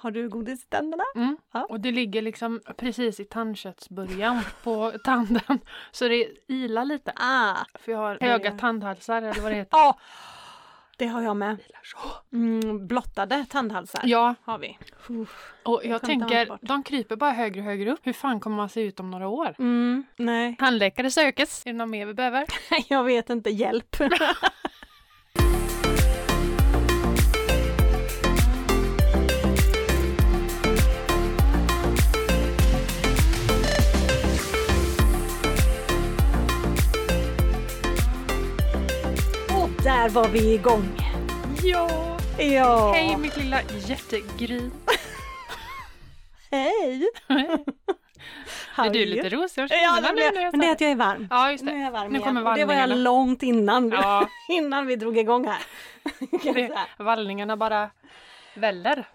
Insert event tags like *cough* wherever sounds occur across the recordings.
Har du godis i tänderna? Mm. Ja. Och det ligger liksom precis i tandköttsbörjan *laughs* på tanden. Så det ilar lite. Ah, För jag har höga tandhalsar eller vad det heter. ja. Det har jag med. Mm, blottade tandhalsar Ja, har vi. och jag tänker, de kryper bara högre och högre upp. Hur fan kommer man se ut om några år? Mm, nej, Tandläkare sökes. Är det något mer vi behöver? *laughs* jag vet inte. Hjälp. *laughs* där var vi igång. Ja! Ja. Hej mitt lilla jättegrin. Hej! Är du lite rosig om Ja, det jag men det är att jag är varm. Ja, just Nu är det. jag varm Nu kommer Och det var jag vallningarna. långt innan, Ja, *laughs* innan vi drog igång här. *laughs* Det, vallningarna bara väller.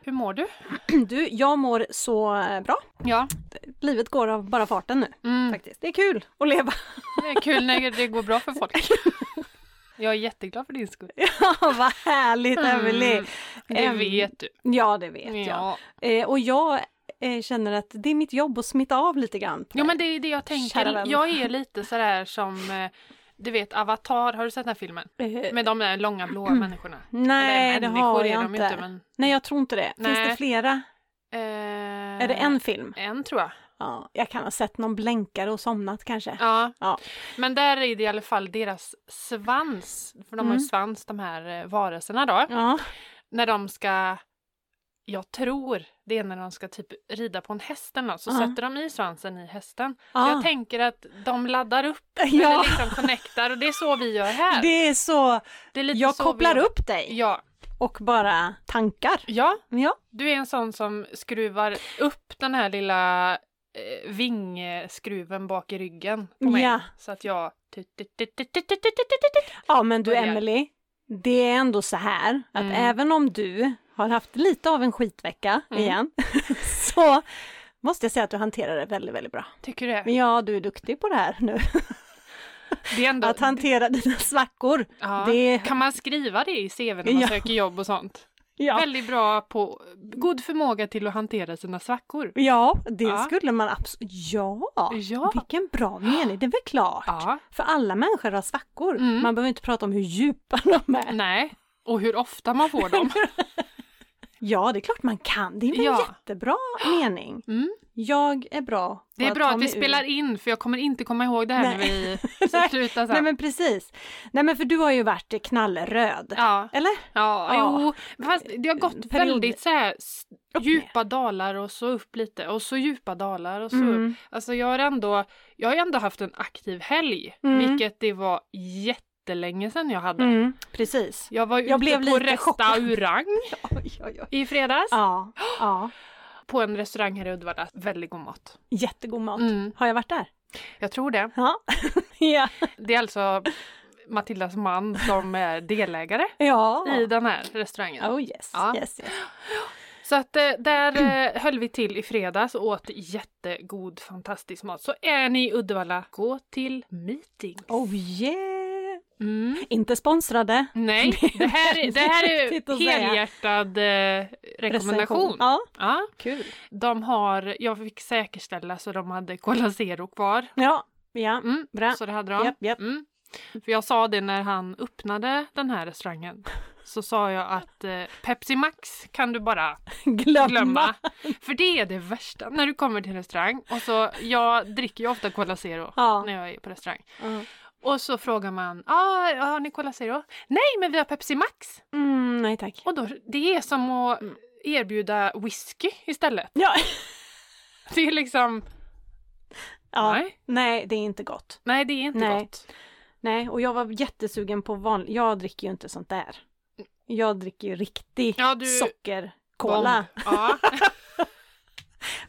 Hur mår du? *clears throat* Du, jag mår så eh, bra. Ja, Livet går av bara farten nu mm. faktiskt. Det är kul att leva. det är kul när det går bra för folk. *laughs* Jag är jätteglad för din skull. *laughs* Ja, vad härligt Emelie! Mm, det Em, vet du. Ja, det vet jag. Ja. Eh, och jag eh, känner att det är mitt jobb att smitta av lite grann. ja, dig. men det är det jag tänker. Jag är lite sådär som, eh, du vet Avatar, har du sett den här filmen? Eh, Med de där långa blåa människorna. nej, det har jag inte. inte men... Nej, jag tror inte det. Finns Nej. det flera? Eh, Är det en film? En tror jag. Ja, jag kan ha sett någon blänkare och somnat kanske. Ja. Ja. Men där är det i alla fall deras svans, för de har ju Mm. svans de här eh, varelserna då. Ja. När de ska, jag tror det är när de ska typ rida på en häst eller något, så Ja. sätter de i svansen i hästen. Ja. jag tänker att de laddar upp *laughs* eller Ja, liksom connectar och det är så vi gör här. det är så. Det är lite Jag så kopplar vi... upp dig Ja, och bara tankar. ja, Ja, du är en sån som skruvar upp den här lilla eh, vingskruven bak i ryggen på mig. Ja. Så att jag... ja men du. Emily, det är ändå så här att Mm. även om du har haft lite av en skitvecka Mm. igen så måste jag säga att du hanterar det väldigt, väldigt bra. Tycker du det? Ja, du är duktig på det här nu. Det är ändå... Att hantera dina svackor. Ja. Det, Kan man skriva det i CV när man Ja. söker jobb och sånt? Ja. Väldigt bra på god förmåga till att hantera sina svackor. ja, det Ja. skulle man absolut... Ja, Ja. vilken bra mening. Det är väl klart. Ja, För alla människor har svackor. Mm. Man behöver inte prata om hur djupa de är. nej. Och hur ofta man får dem. *laughs* Ja, det är klart man kan. Det är väl en jättebra mening. Mm. Jag är bra Det är bra att vi mig ur- spelar in för jag kommer inte komma ihåg det här när Nej. vi *laughs* slutar. Nej men precis. Nej men för du har ju varit knallröd. Ja, Eller? ja, Ja. jo. Fast det har gått Period. väldigt så här Upp djupa dalar och så upp lite och så djupa dalar och så upp. Mm. Alltså jag har ändå, jag har ändå haft en aktiv helg, Mm. vilket det var jättelänge sedan jag hade. Mm, precis. Jag var ute Jag blev på lite restaurang *laughs* Oj, oj, oj. i fredags. Ja, ja. *gasps* På en restaurang här i Uddevalla. Väldigt god mat. Jättegod mat. Mm. Har jag varit där? Jag tror det. Ja. *laughs* ja. Det är alltså Matildas man som är delägare Ja. i den här restaurangen. Oh yes, Ja. yes, yes. Så att eh, där eh, höll vi till i fredags och åt jättegod fantastisk mat. Så är ni i Uddevalla, gå till meetings. Oh yeah! Mm. Inte sponsrade. Nej, *laughs* det här, är- det här är helhjärtad eh, rekommendation. Ja, Ja, kul. de har, jag fick säkerställa så de hade Cola Zero kvar. Ja, ja. Mm, Bra. Så det hade de. Japp, japp. Mm. För jag sa det när han öppnade den här restaurangen. Så sa jag att eh, Pepsi Max kan du bara *laughs* Glömma. glömma. För det är det värsta när du kommer till en restaurang. Och så, jag dricker ju ofta Cola Zero Ja. när jag är på restaurang. Ja. Och så frågar man, ah, har ni Cola Zero? Nej, men vi har Pepsi Max. Mm, nej tack. Och då, det är som att erbjuda whisky istället. Ja. *laughs* Det är liksom, ja. nej, Nej, det är inte gott. nej det är inte Nej. gott. Nej, och jag var jättesugen på vanlig... Jag dricker ju inte sånt där. Jag dricker ju riktig Ja, du- sockerkola. Ja. *laughs*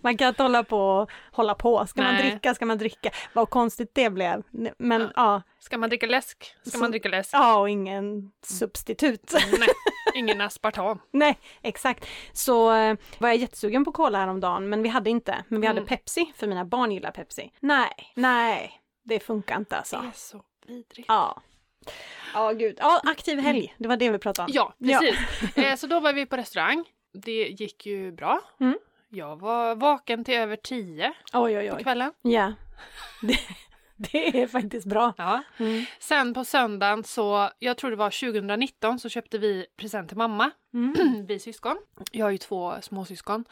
Man kan inte hålla på och hålla på. Ska man Nej. dricka ska man dricka. Vad konstigt det blev. Men Ja. ja, Ska man dricka läsk ska Så- man dricka läsk. ja och ingen substitut. Nej, *laughs* ingen aspartam. Nej, exakt. Så eh, var jag jättesugen på cola häromdagen, men vi hade inte. Men vi hade Mm. Pepsi, för mina barn gillar Pepsi. Nej, nej, det funkar inte Det alltså. är så vidrigt. Ja. Ja, gud. Ja, aktiv helg. Det var det vi pratade om. Ja, precis. Eh, så då var vi på restaurang. det gick ju bra. Mm. Jag var vaken till över tio Oj, oj, på oj. kvällen. Ja. *laughs* Det, det är faktiskt bra. Ja. Mm. Sen på söndagen så, jag tror det var 2019, så köpte vi present till mamma. Mm. *clears throat* vi syskon. Jag har ju två småsyskon.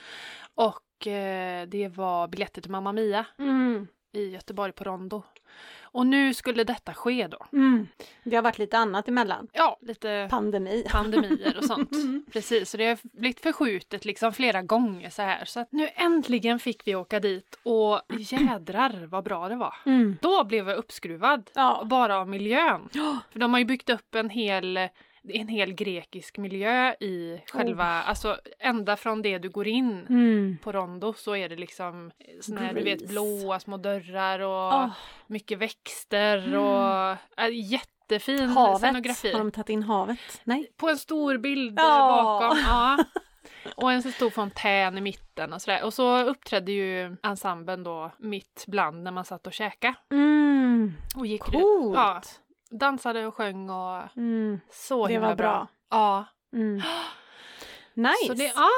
Och eh, det var biljetter till Mamma Mia Mm. i Göteborg på Rondo. Och nu skulle detta ske då. Mm. Det har varit lite annat emellan. Ja, lite Pandemi. *laughs* pandemier och sånt. Mm. Precis, så det har blivit förskjutet liksom flera gånger så här. Så att nu äntligen fick vi åka dit och *clears throat* jädrar vad bra det var. Mm. Då blev jag uppskruvad. Ja. Bara av miljön. För de har ju byggt upp en hel, en hel grekisk miljö i själva, alltså ända från det du går in Mm. på Rondo så är det liksom såna här, du vet blåa små dörrar och Åh, mycket växter och äh, jättefin havet. scenografi. Har de tagit in havet? Nej. På en stor bild Ja. bakom. Ja. *laughs* Och en så stor fontän i mitten och sådär. Och så uppträdde ju ensemblen då mitt bland när man satt och käkade. Mm. Och gick Coolt. Ja, dansade och sjöng och Mm. så Det himla var bra. Ja. Mm. *gasps* Nice. Så det, ja,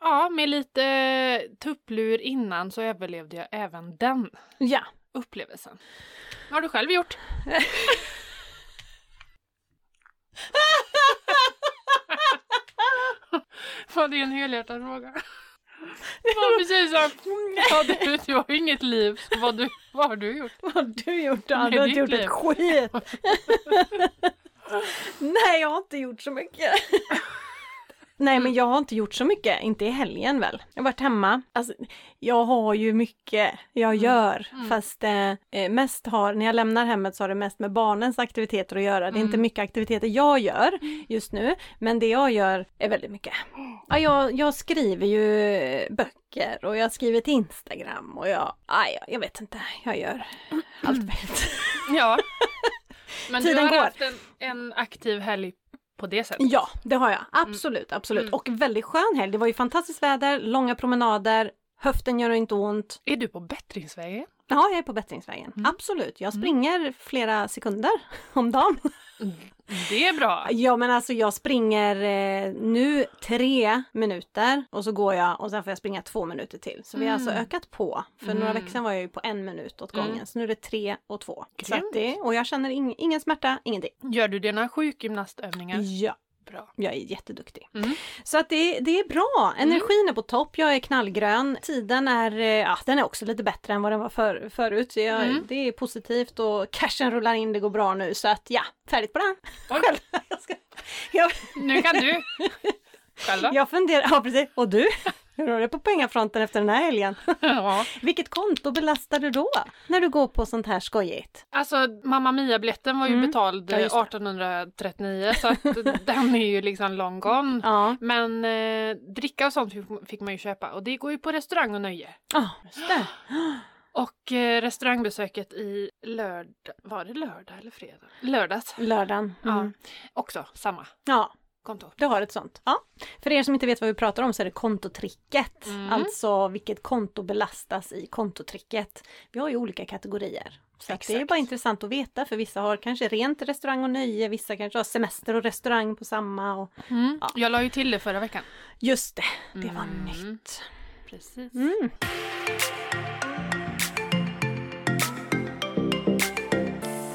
ja, med lite tupplur innan så överlevde jag även den Ja. upplevelsen. Vad har du själv gjort? *laughs* *laughs* Var det en helhjärtad fråga? Det var precis som, *laughs* ja, du, du har ju inget liv, så vad, du, vad har du gjort? Vad har du gjort Du har inte gjort liv. ett skit. *laughs* Nej, jag har inte gjort så mycket. Nej, men jag har inte gjort så mycket. Inte i helgen väl. Jag har varit hemma. Alltså, jag har ju mycket jag gör. Mm. Fast eh, eh, mest har, när jag lämnar hemmet så har det mest med barnens aktiviteter att göra. Det är inte Mm. mycket aktiviteter jag gör just nu. Men det jag gör är väldigt mycket. Ja, jag, jag skriver ju böcker och jag skriver till Instagram och jag, aj, jag vet inte, jag gör allt möjligt. Ja. *laughs* Men Tiden du har går. haft en, en aktiv helg på det sättet? Ja, det har jag. Absolut, absolut. Mm. Och väldigt skön helg. Det var ju fantastiskt väder, långa promenader, höften gör inte ont. Är du på bättringsvägen? Ja, jag är på bättringsvägen. Mm. Absolut. Jag springer flera sekunder *laughs* om dagen. Det är bra. Ja, men alltså jag springer eh, nu tre minuter och så går jag och sen får jag springa två minuter till. Så vi har alltså Mm. ökat på. För några Mm. veckor sedan var jag ju på en minut åt Mm. gången. Så nu är det tre och två. Så Grymt. att det, och jag känner ing, ingen smärta, ingenting. Gör du dina sjukgymnastövningar? Ja, Bra. jag är jätteduktig. Mm. Så att det, det är bra. Energin är på topp. Jag är knallgrön. Tiden är, eh, ja, den är också lite bättre än vad den var för, förut. Jag, Mm. Det är positivt och cashen rullar in. Det går bra nu. Så att ja, färdigt på den. Själv. *laughs* Jag, ska, jag, Nu kan du. *laughs* Själv då? jag funderar, ja precis. Och du? Hur har det på pengafronten efter den här helgen? *laughs* Ja. Vilket konto belastar du då? När du går på sånt här skojigt? Alltså Mamma Mia-biljetten var ju Mm. betald Ja, eh, just det. 1839 så att *laughs* den är ju liksom long gone. Ja, Men eh, dricka och sånt fick- man ju köpa och det går ju på restaurang och nöje. ja just det. *gasps* Och eh, restaurangbesöket i lördag, var det lördag eller fredag? Lördags. Lördagen. Ja. Mm. Också samma ja, konto. Du har ett sånt? Ja. För er som inte vet vad vi pratar om så är det kontotricket. Mm. Alltså vilket konto belastas i kontotricket. Vi har ju olika kategorier. Så det är bara intressant att veta för vissa har kanske rent restaurang och nöje, vissa kanske har semester och restaurang på samma. Och... Mm. Ja. Jag la ju till det förra veckan. Just det, det var Mm. nytt. Precis.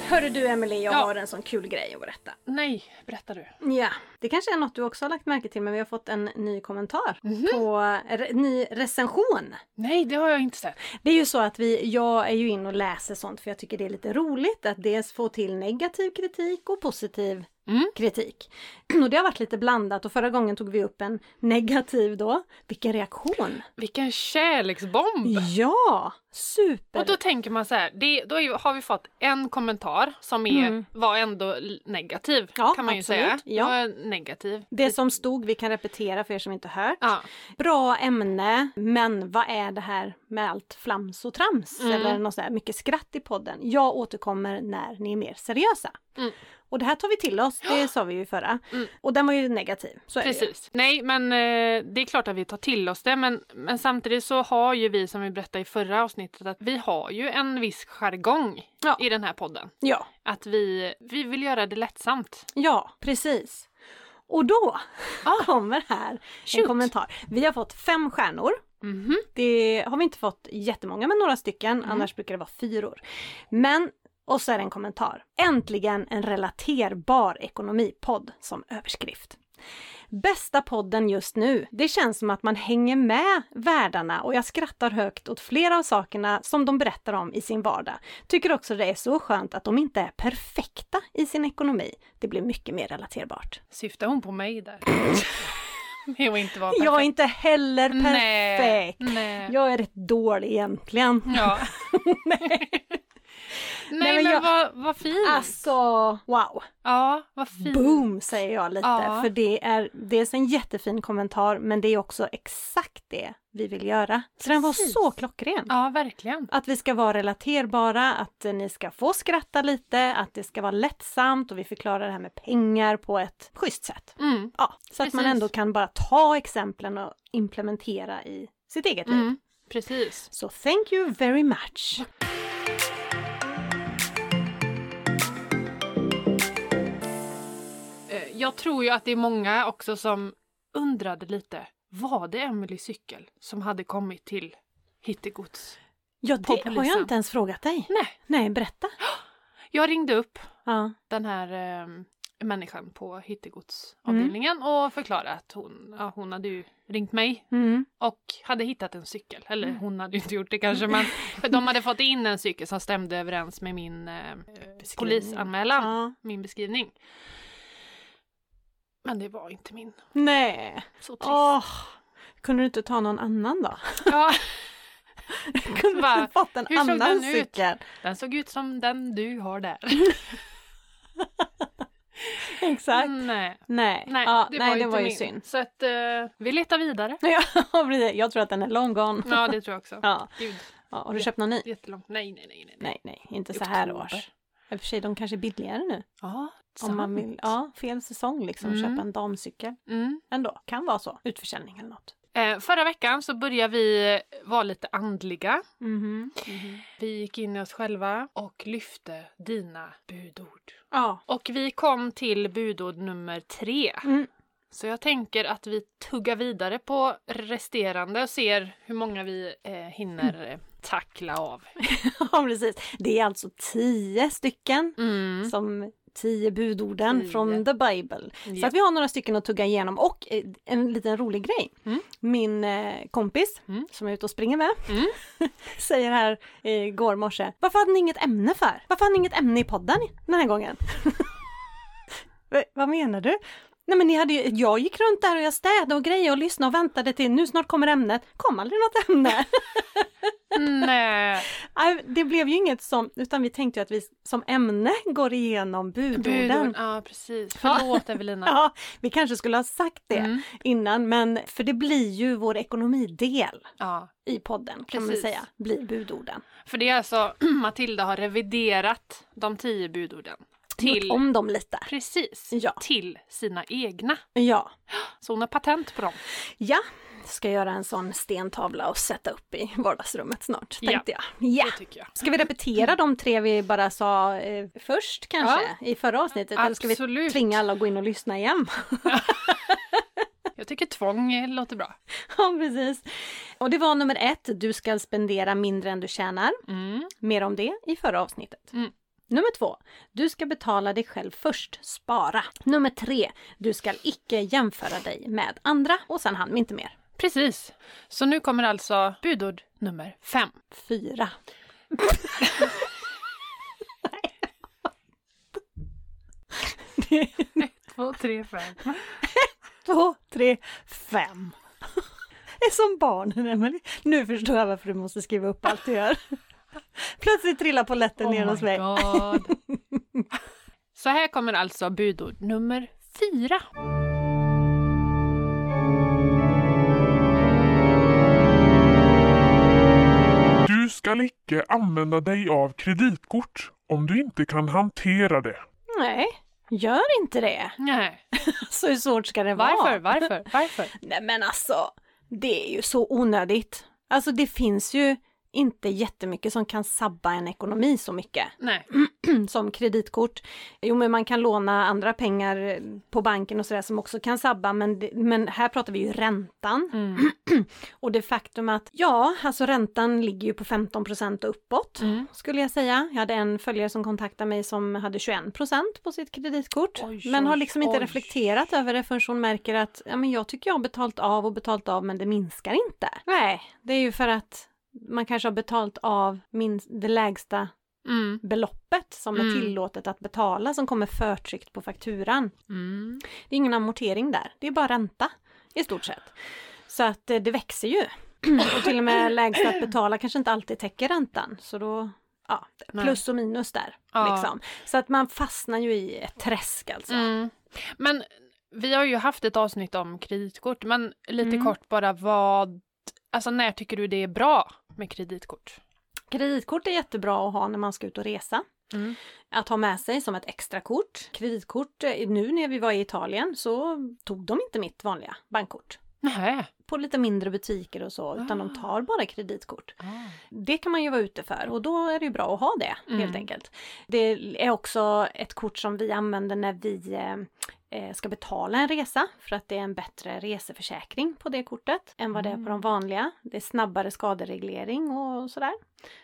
Hörru du Emelie, jag Ja. har en sån kul grej att berätta. Nej, berätta du. Ja, det kanske är något du också har lagt märke till men vi har fått en ny kommentar Mhm. på re, ny recension. Nej, det har jag inte sett. Det är ju så att vi, jag är ju in och läser sånt för jag tycker det är lite roligt att dels få till negativ kritik och positiv Mm. kritik. *clears throat* Och det har varit lite blandat och förra gången tog vi upp en negativ då. Vilken reaktion! Vilken kärleksbomb! Ja! Super! Och då tänker man så här, det, då ju- har vi fått en kommentar som är, Mm. var ändå negativ. Ja, kan man ju absolut. säga. Ja. Negativ. Det som stod, vi kan repetera för er som inte hört. Ja. Bra ämne, men vad är det här med allt flams och trams? Mm. Eller något så här, mycket skratt i podden. Jag återkommer när ni är mer seriösa. Mm. Och det här tar vi till oss, det sa vi ju förra. Mm. Och den var ju negativ. Så. Precis. Nej, men eh, det är klart att vi tar till oss det, men, men samtidigt så har ju vi, som vi berättade i förra avsnittet, att vi har ju en viss jargong Ja. i den här podden. Ja, Att vi, vi vill göra det lättsamt. ja, precis. Och då Ah. *laughs* kommer här en Shoot. kommentar. Vi har fått fem stjärnor. Mhm. Det har vi inte fått jättemånga, men några stycken. Mm. Annars brukar det vara fyror. Men, och så är det en kommentar. Äntligen en relaterbar ekonomipodd som överskrift. Bästa podden just nu. Det känns som att man hänger med världarna och jag skrattar högt åt flera av sakerna som de berättar om i sin vardag. Tycker också det är så skönt att de inte är perfekta i sin ekonomi. Det blir mycket mer relaterbart. Syftar hon på mig där? *laughs* Inte vara Jag är inte heller Nej, perfekt. nej. Jag är rätt dålig egentligen. Ja. *laughs* Nej, Nej, men, men jag- vad, vad fint! Alltså, wow! ja, vad fint. Boom säger jag lite. Ja. För det är dels en jättefin kommentar men det är också exakt det vi vill göra. Så den var Precis. så klockren. Ja, verkligen. Att vi ska vara relaterbara, att ni ska få skratta lite, att det ska vara lättsamt och vi förklarar det här med pengar på ett schysst sätt. Mm. Ja, så att man Precis. ändå kan bara ta exemplen och implementera i sitt eget liv. Mm. Precis. Så thank you very much! Jag tror ju att det är många också som undrade lite. Var det Emelies cykel som hade kommit till Hittegods? Ja, det har jag inte ens frågat dig. Nej, Nej, berätta. *gasps* jag ringde upp Ja. den här eh, människan på Hittegodsavdelningen och förklarade att hon, ja, hon hade ju ringt mig Mm. och hade hittat en cykel. Eller hon hade ju inte gjort det kanske men *laughs* de hade fått in en cykel som stämde överens med min eh, polisanmälan, Ja. min beskrivning. Men det var inte min. Nej. Så trist. Åh. Kunde du inte ta någon annan då? *laughs* Ja, *laughs* Kunde du inte fått en Hur såg annan den ut? cykel? den såg ut som den du har där. *laughs* Exakt. Nej, Nej, nej, ja, det nej, var, det var ju min. synd. Så att eh, vi letar vidare. Ja, jag tror att den är long gone. Ja, det tror jag också. Ja. Gud, Ja, har du Ja. köpt någon ny? jättelångt. Nej, nej, nej. nej. Nej, nej, inte så här års. I och för sig, de kanske är billigare nu. Ja, Om man vill, ja, fel säsong liksom, Mm. köpa en damcykel. Mm. Ändå, kan vara så. Utförsäljning eller något. Eh, förra veckan så började vi vara lite andliga. Mhm. Vi gick in i oss själva och lyfte dina budord. Ja. Och vi kom till budord nummer tre. Mm. Så jag tänker att vi tuggar vidare på resterande och ser hur många vi eh, hinner eh, tackla av. *laughs* ja, precis. Det är alltså tio stycken Mm. som tio budorden Tio. från the Bible. Så Ja. att vi har några stycken att tugga igenom och eh, en liten rolig grej. Mm. Min eh, kompis Mm. som är ute och springer med Mm. *laughs* säger här eh, igår morse. Varför hade ni inget ämne för? Varför hade ni inget ämne i podden den här gången? *laughs* Va- Vad menar du? Nej men ni hade ju, jag gick runt där och jag städade och grejade och lyssnade och väntade till nu snart kommer ämnet. Kom aldrig något ämne. Nej, *laughs* det blev ju inget som, utan vi tänkte att vi som ämne går igenom budorden. budord. Ja, precis. Förlåt *laughs* Evelina. Ja, vi kanske skulle ha sagt det Mm. innan, men för det blir ju vår ekonomidel Ja, i podden kan man Precis. säga, blir budorden. för det är alltså *clears throat* Matilda har reviderat de tio budorden. Till, om dem lite. precis, Ja. till sina egna. Ja, *gasps* Så hon har patent på dem. ja. Ska göra en sån stentavla och sätta upp i vardagsrummet snart, Ja. tänkte jag. Ja! Det tycker jag. Ska vi repetera de tre vi bara sa eh, först kanske i förra avsnittet? Eller ska vi Absolut. tvinga alla att gå in och lyssna igen? *laughs* Jag tycker tvång eh, låter bra. ja, precis. Och det var nummer ett, du ska spendera mindre än du tjänar. Mm. Mer om det i förra avsnittet. Mm. Nummer två, du ska betala dig själv först, spara. Nummer tre, du ska icke jämföra dig med andra. Och sen hann vi inte mer. Precis. Så nu kommer alltså budord nummer fem. Fyra. *laughs* Två, tre, fem. *laughs* Två, tre, fem. Det är som barnen, Emelie. Nu förstår jag varför du måste skriva upp allt du gör. Plötsligt trillar polletten ner hos mig. Oh god. *laughs* Så här kommer alltså budord nummer fyra. Skall icke använda dig av kreditkort om du inte kan hantera det. Nej, gör inte det. Nej. *laughs* Så hur svårt ska det vara? Varför? Varför? *laughs* Varför? Nej men alltså, det är ju så onödigt. Alltså det finns ju inte jättemycket som kan sabba en ekonomi så mycket Nej. *clears throat* som kreditkort. Jo men man kan låna andra pengar på banken och sådär som också kan sabba men, det, men här pratar vi ju räntan. Mm. *clears throat* Och det faktum att, ja, alltså räntan ligger ju på 15 och uppåt Mm. skulle jag säga. Jag hade en följare som kontaktade mig som hade 21% på sitt kreditkort. Oj, men har oj, liksom inte oj. reflekterat över det förrän hon märker att, ja men jag tycker jag har betalt av och betalt av men det minskar inte. Nej, det är ju för att man kanske har betalt av minst, det lägsta Mm. beloppet som är Mm. tillåtet att betala som kommer förtryckt på fakturan. Mm. Det är ingen amortering där, det är bara ränta i stort sett. Så att eh, det växer ju. *coughs* Och till och med lägsta att betala kanske inte alltid täcker räntan. Så då, ja, plus och minus där. Ja. Liksom. Så att man fastnar ju i ett träsk alltså. Mm. Men vi har ju haft ett avsnitt om kreditkort, men lite Mm. kort bara vad, alltså när tycker du det är bra med kreditkort? Kreditkort är jättebra att ha när man ska ut och resa. Mm. Att ha med sig som ett extra kort. Kreditkort, eh, nu när vi var i Italien så tog de inte mitt vanliga bankkort. Nej. På lite mindre butiker och så, utan Ah. de tar bara kreditkort. Det kan man ju vara ute för och då är det ju bra att ha det Mm. helt enkelt. Det är också ett kort som vi använder när vi eh, eh, ska betala en resa för att det är en bättre reseförsäkring på det kortet än vad det är på Mm. de vanliga. Det är snabbare skadereglering och sådär.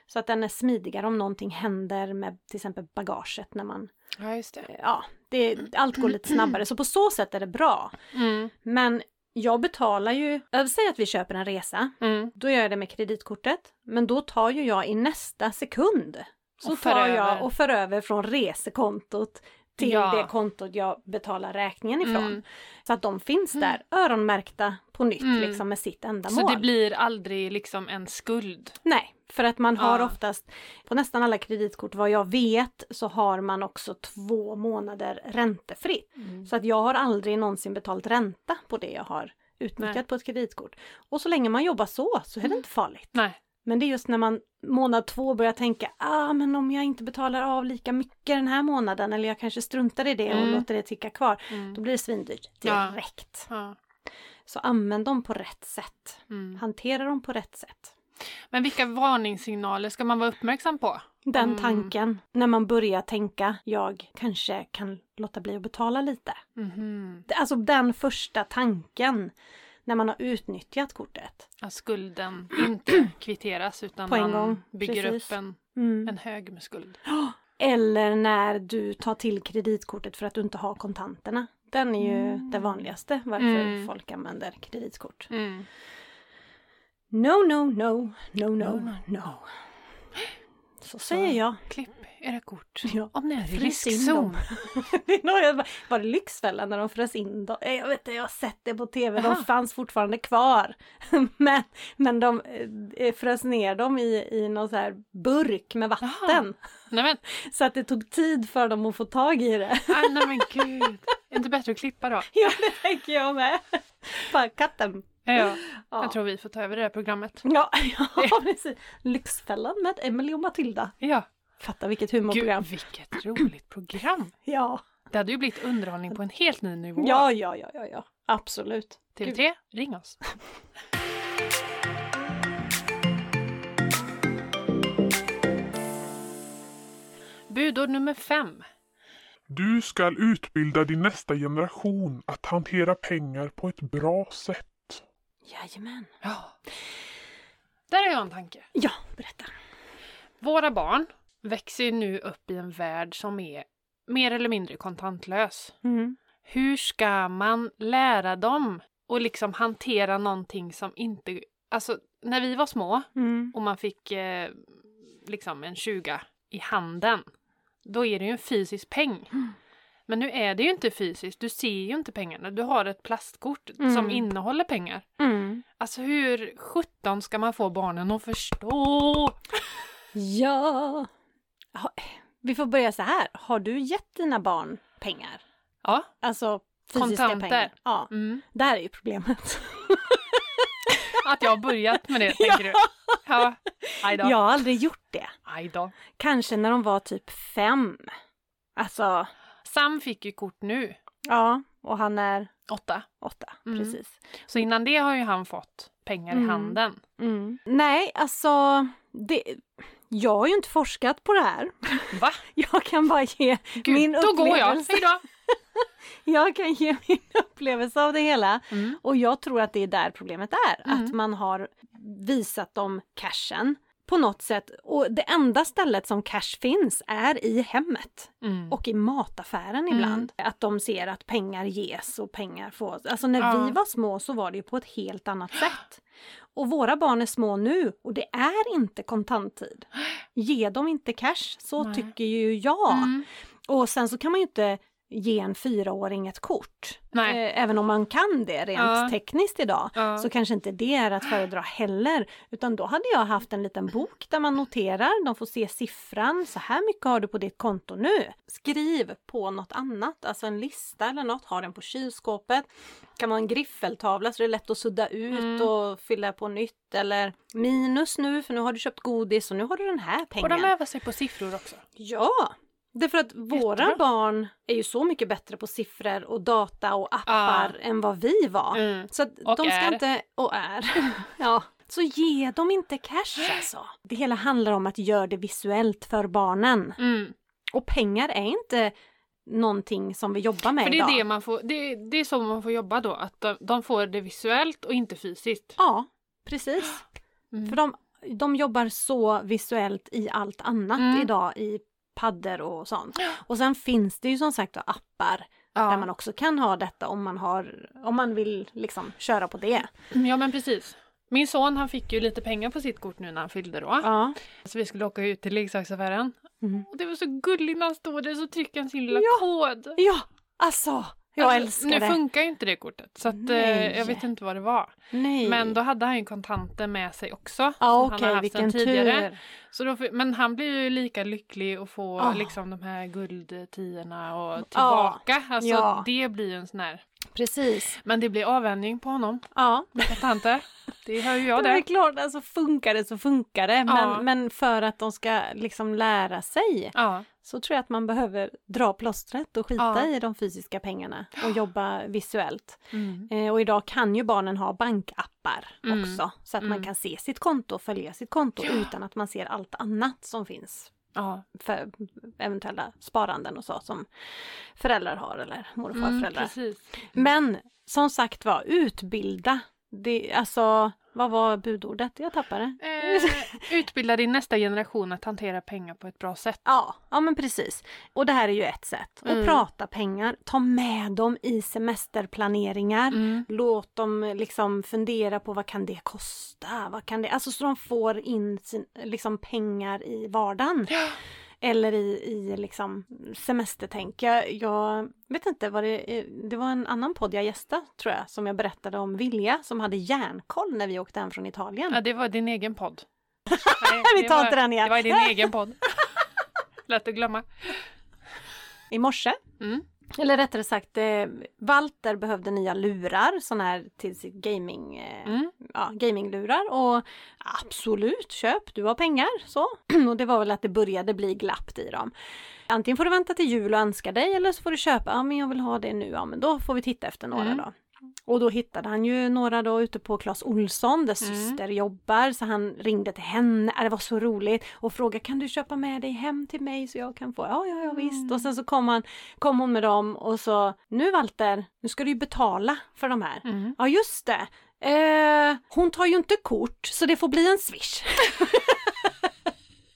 Så att den är smidigare om någonting händer med till exempel bagaget när man, Ja, just det. eh, ja, det, allt går lite snabbare så på så sätt är det bra. Mm. Men jag betalar ju, säger att vi köper en resa Mm. då gör jag det med kreditkortet. Men då tar ju jag i nästa sekund så tar jag och för över från resekontot till Ja. det kontot jag betalar räkningen ifrån. Mm. Så att de finns där öronmärkta på nytt Mm. liksom med sitt ändamål. Så det blir aldrig liksom en skuld? Nej, för att man har Ja. oftast på nästan alla kreditkort vad jag vet så har man också två månader räntefritt. Mm. Så att jag har aldrig någonsin betalt ränta på det jag har utnyttjat Nej. på ett kreditkort. Och så länge man jobbar så så är det Mm. inte farligt. Nej. Men det är just när man månad två börjar tänka, ah men om jag inte betalar av lika mycket den här månaden eller jag kanske struntar i det och Mm. låter det ticka kvar. Mm. Då blir det svindyrt Ja. direkt. Ja. Så använd dem på rätt sätt. Mm. Hantera dem på rätt sätt. Men vilka varningssignaler ska man vara uppmärksam på? Den Mm. tanken, när man börjar tänka, jag kanske kan låta bli att betala lite. Det- Alltså den första tanken när man har utnyttjat kortet. Att skulden *clears throat* inte kvitteras utan På en man gång, bygger precis. upp en, Mm. en hög med skuld. Eller när du tar till kreditkortet för att du inte har kontanterna. Den är ju Mm. det vanligaste varför Mm. folk använder kreditkort. Mm. No, no, no, no, no, No, no. Så säger jag. Klipp era kort Ja. om ni är i riskzon. *laughs* Var det Lyxfällan när de frös in dem? Eh, Jag vet inte, jag har sett det på tv. De Aha. fanns fortfarande kvar. *laughs* Men, men de eh, frös ner dem i, i någon så här burk med vatten. Nej *laughs* Så att det tog tid för dem att få tag i det. aj, nej men gud. Är inte bättre att klippa då? Ja, det tänker jag med. Bara katten. Ja, Ja. jag tror vi får ta över det här programmet. Ja, *laughs* ja, precis. Lyxfällan med Emily och Matilda. Ja. Fatta vilket Gud, humorprogram. vilket roligt program. *laughs* Ja. Det hade ju blivit underhållning på en helt ny nivå. ja, ja, ja, ja, ja. Absolut. TV3, ring oss. *laughs* Budord nummer fem. Du ska utbilda din nästa generation att hantera pengar på ett bra sätt. Jajamän. Ja. Där har jag en tanke. Ja, berätta. Våra barn växer nu upp i en värld som är mer eller mindre kontantlös. Mm. Hur ska man lära dem att liksom hantera någonting som inte... Alltså, när vi var små Mm. och man fick eh, liksom en 20 i handen, då är det ju en fysisk peng. Mm. Men nu är det ju inte fysiskt, du ser ju inte pengarna. Du har ett plastkort Mm. som innehåller pengar. Mm. Alltså hur sjutton ska man få barnen att förstå? Ja. Vi får börja så här. Har du gett dina barn pengar? Ja. Alltså fysiska Kontanter. pengar? Ja, Mm. där är ju problemet. *laughs* Att jag har börjat med det, *laughs* tänker du? Ja. Aj då. Jag har aldrig gjort det. Kanske när de var typ fem. Alltså, Sam fick ju kort nu. ja. och han är Åtta. åtta. Mm. Precis. Så innan det har ju han fått pengar Mm. i handen. Mm. Nej, alltså det, jag har ju inte forskat på det här. Va? *laughs* Jag kan bara ge Gud, min då går jag. upplevelse. Hej då! *laughs* Jag kan ge min upplevelse av det hela. Mm. Och jag tror att det är där problemet är. Mm. Att man har visat dem cashen på något sätt. Och det enda stället som cash finns är i hemmet. Mm. Och i mataffären Mm. ibland. Att de ser att pengar ges och pengar fås. Alltså när Ja. vi var små så var det ju på ett helt annat sätt. Och våra barn är små nu och det är inte kontanttid. Ge dem inte cash, så Nej. tycker ju jag. Mm. Och sen så kan man ju inte ge en fyraåring ett kort. Nej. Eh, även om man kan det rent Ja. tekniskt idag Ja. så kanske inte det är att föredra heller. Utan då hade jag haft en liten bok där man noterar, de får se siffran, så här mycket har du på ditt konto nu. Skriv på något annat, alltså en lista eller något, ha den på kylskåpet. Kan man ha en griffeltavla så det är lätt att sudda ut Mm. och fylla på nytt. Eller minus nu för nu har du köpt godis och nu har du den här pengen. de öva sig på siffror också? Ja! Därför att våra Jättebra. barn är ju så mycket bättre på siffror och data och appar än vad vi var. Mm. Så Och de ska är. inte, och är. *laughs* ja. Så ge dem inte cash alltså. Det hela handlar om att göra det visuellt för barnen. Mm. Och pengar är inte någonting som vi jobbar med För det idag. är, det, man får, det, det är så man får jobba då, att de, de får det visuellt och inte fysiskt. Ja, precis. *gasps* Mm. För de, de jobbar så visuellt i allt annat Mm. idag i paddor och sånt. Och sen finns det ju som sagt appar ja. där man också kan ha detta om man har, om man vill liksom köra på det. ja men precis. Min son han fick ju lite pengar på sitt kort nu när han fyllde då. Ja. Så vi skulle åka ut till leksaksaffären. Mm. Och det var så gulligt när han stod där så tryckte han sin lilla Ja. kod. Ja, alltså jag Alltså, älskar nu det. funkar ju inte det kortet så att, eh, jag vet inte vad det var. Nej. Men då hade han ju kontanter med sig också. ja, som han har haft vilken tidigare. tur. Så då, men han blir ju lika lycklig att få Ah. liksom de här guldtiorna och tillbaka. Alltså Ja. det blir ju en sån här. Precis. Men det blir avvänjning på honom Ja, med kontanter. Det hör ju jag *laughs* det är det. klart, alltså funkar det så funkar det. Men, Ja. men för att de ska liksom lära sig Ja, så tror jag att man behöver dra plåstret och skita Ja. i de fysiska pengarna och *gasps* jobba visuellt. mm. Eh, och idag kan ju barnen ha bankappar Mm. också så att man Mm. kan se sitt konto och följa sitt konto utan att man ser allt annat som finns ja. för eventuella sparanden och så som föräldrar har eller mor och Mm, farföräldrar. Men som sagt var, utbilda. Det, alltså, vad var budordet? Jag tappade. Eh, utbilda din nästa generation att hantera pengar på ett bra sätt. Ja, ja men precis. Och det här är ju ett sätt. Att Mm. prata pengar, ta med dem i semesterplaneringar. Mm. Låt dem liksom fundera på vad kan det kosta? Vad kan det, alltså så de får in sin, liksom pengar i vardagen. Eller i, i liksom semestertänk. Jag, jag vet inte vad det Det var en annan podd jag gästade tror jag som jag berättade om Vilja som hade järnkoll när vi åkte hem från Italien. Ja, det var din egen podd. Nej, *laughs* Vi tar var- inte den igen. Det var din egen podd. Lätt att glömma. I morse Mm. Eller rättare sagt, eh, Walter behövde nya lurar, sådana här till sitt gaming, eh, Mm. ja, gaminglurar och absolut, köp, du har pengar, så. *clears throat* och det var väl att det började bli glappt i dem. Antingen får du vänta till jul och önska dig eller så får du köpa, ja men jag vill ha det nu, ja men då får vi titta efter några Mm. då. Och då hittade han ju några då ute på Clas Olsson där Mm. syster jobbar så han ringde till henne, äh, det var så roligt och frågade kan du köpa med dig hem till mig så jag kan få, ja ja ja visst och sen så kom, han, kom hon med dem och så nu Walter, nu ska du ju betala för de här. Mm. Ja just det, eh, hon tar ju inte kort så det får bli en swish.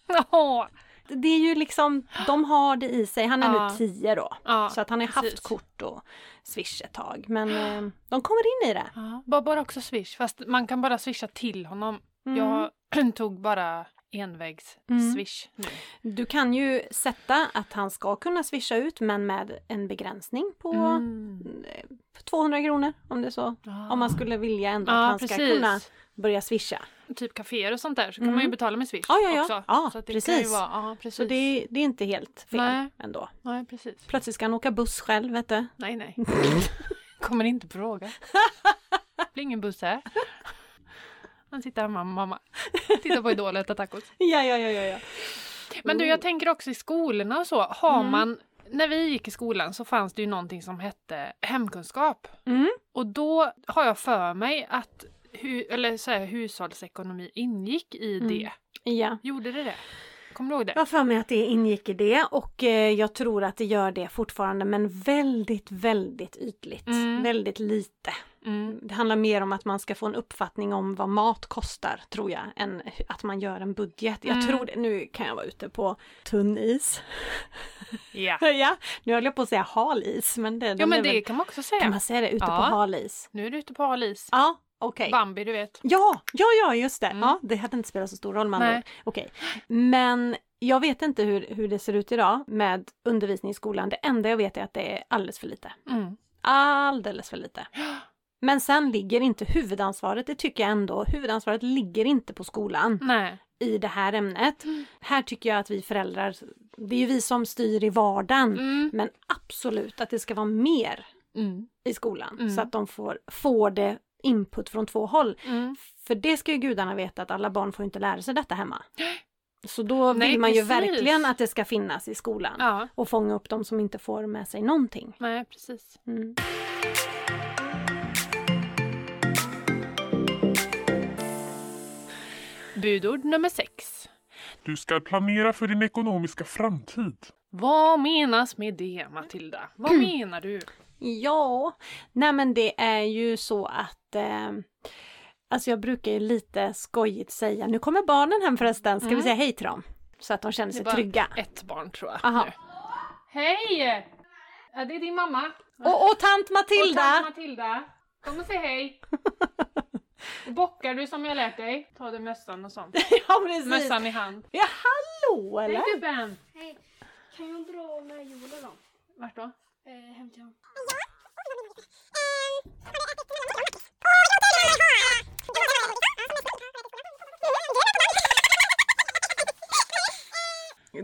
*laughs* Det är ju liksom, de har det i sig, han är Ja. nu tio då. Ja, Så att han har precis. haft kort och swish ett tag men eh, de kommer in i det. Ja, bara, också swish, fast man kan bara swisha till honom. Mm. Jag *clears throat* tog bara envägs Mm. swish nu. Du kan ju sätta att han ska kunna swisha ut men med en begränsning på Mm. eh, 200 kronor om det är så. Ja. Om man skulle vilja ändå Ja, att han ska precis. kunna börja swisha. Typ kaféer och sånt där så kan Mm. man ju betala med swish Ja, ja, ja. också. Ja, så det precis. Kan vara, ja, precis. Så det, det är inte helt fel Nej. ändå. Nej, precis. Plötsligt ska han åka buss själv vet du. Nej, nej. *laughs* Kommer inte fråga. Det blir ingen buss här. Han sitter hemma med mamma. Tittar på Idol och äter tacos. Ja, ja, ja, ja. ja. Men du, jag tänker också i skolorna och så. Har Mm. man när vi gick i skolan så fanns det ju någonting som hette hemkunskap. Mm. Och då har jag för mig att hu eller så här, hushållsekonomi ingick i Mm. det. Ja. Gjorde det det? Kommer du ihåg det? Jag har för mig att det ingick i det och eh, jag tror att det gör det fortfarande men väldigt, väldigt ytligt. Mm. Väldigt lite. Mm. Det handlar mer om att man ska få en uppfattning om vad mat kostar tror jag än att man gör en budget. Jag Mm. tror det. Nu kan jag vara ute på tunn is. *laughs* Ja. ja, nu höll jag på att säga hal is men det, de ja men det väl, kan man också kan säga. man säga det? Ute Ja. på hal is? Nu är du ute på hal is. Ja, okej. Bambi du vet. Ja, ja, ja, just det. Mm. Ja, det hade inte spelat så stor roll med andra ord. Okej. Men jag vet inte hur, hur det ser ut idag med undervisning i skolan. Det enda jag vet är att det är alldeles för lite. Mm. Alldeles för lite. Men sen ligger inte huvudansvaret, det tycker jag ändå, huvudansvaret ligger inte på skolan Nej. i det här ämnet. Mm. Här tycker jag att vi föräldrar, det är ju vi som styr i vardagen, Mm. men absolut att det ska vara mer Mm. i skolan Mm. så att de får, får det input från två håll. Mm. För det ska ju gudarna veta att alla barn får inte lära sig detta hemma. *gasps* Så då Nej, vill man ju precis. verkligen att det ska finnas i skolan Ja, och fånga upp de som inte får med sig någonting. nej precis. Mm. Budord nummer sex. Du ska planera för din ekonomiska framtid. Vad menas med det Matilda? Vad *clears throat* menar du? Ja, nej men det är ju så att eh, Alltså jag brukar ju lite skojigt säga, nu kommer barnen hem förresten, ska Mm. vi säga hej till dem? Så att de känner Det är sig bara trygga. Ett barn tror jag. Aha. Nu. Hej! Ja, det är din mamma. Och, och tant Och Matilda! tant Matilda. Kom och säg hej. Och bockar du som jag lärt dig? Ta dig mössan och sånt. *laughs* ja precis! Mössan i hand. Ja hallå eller? Hej gubben! Hej, kan jag dra med Joel då? Vart då? Eh, hem till honom.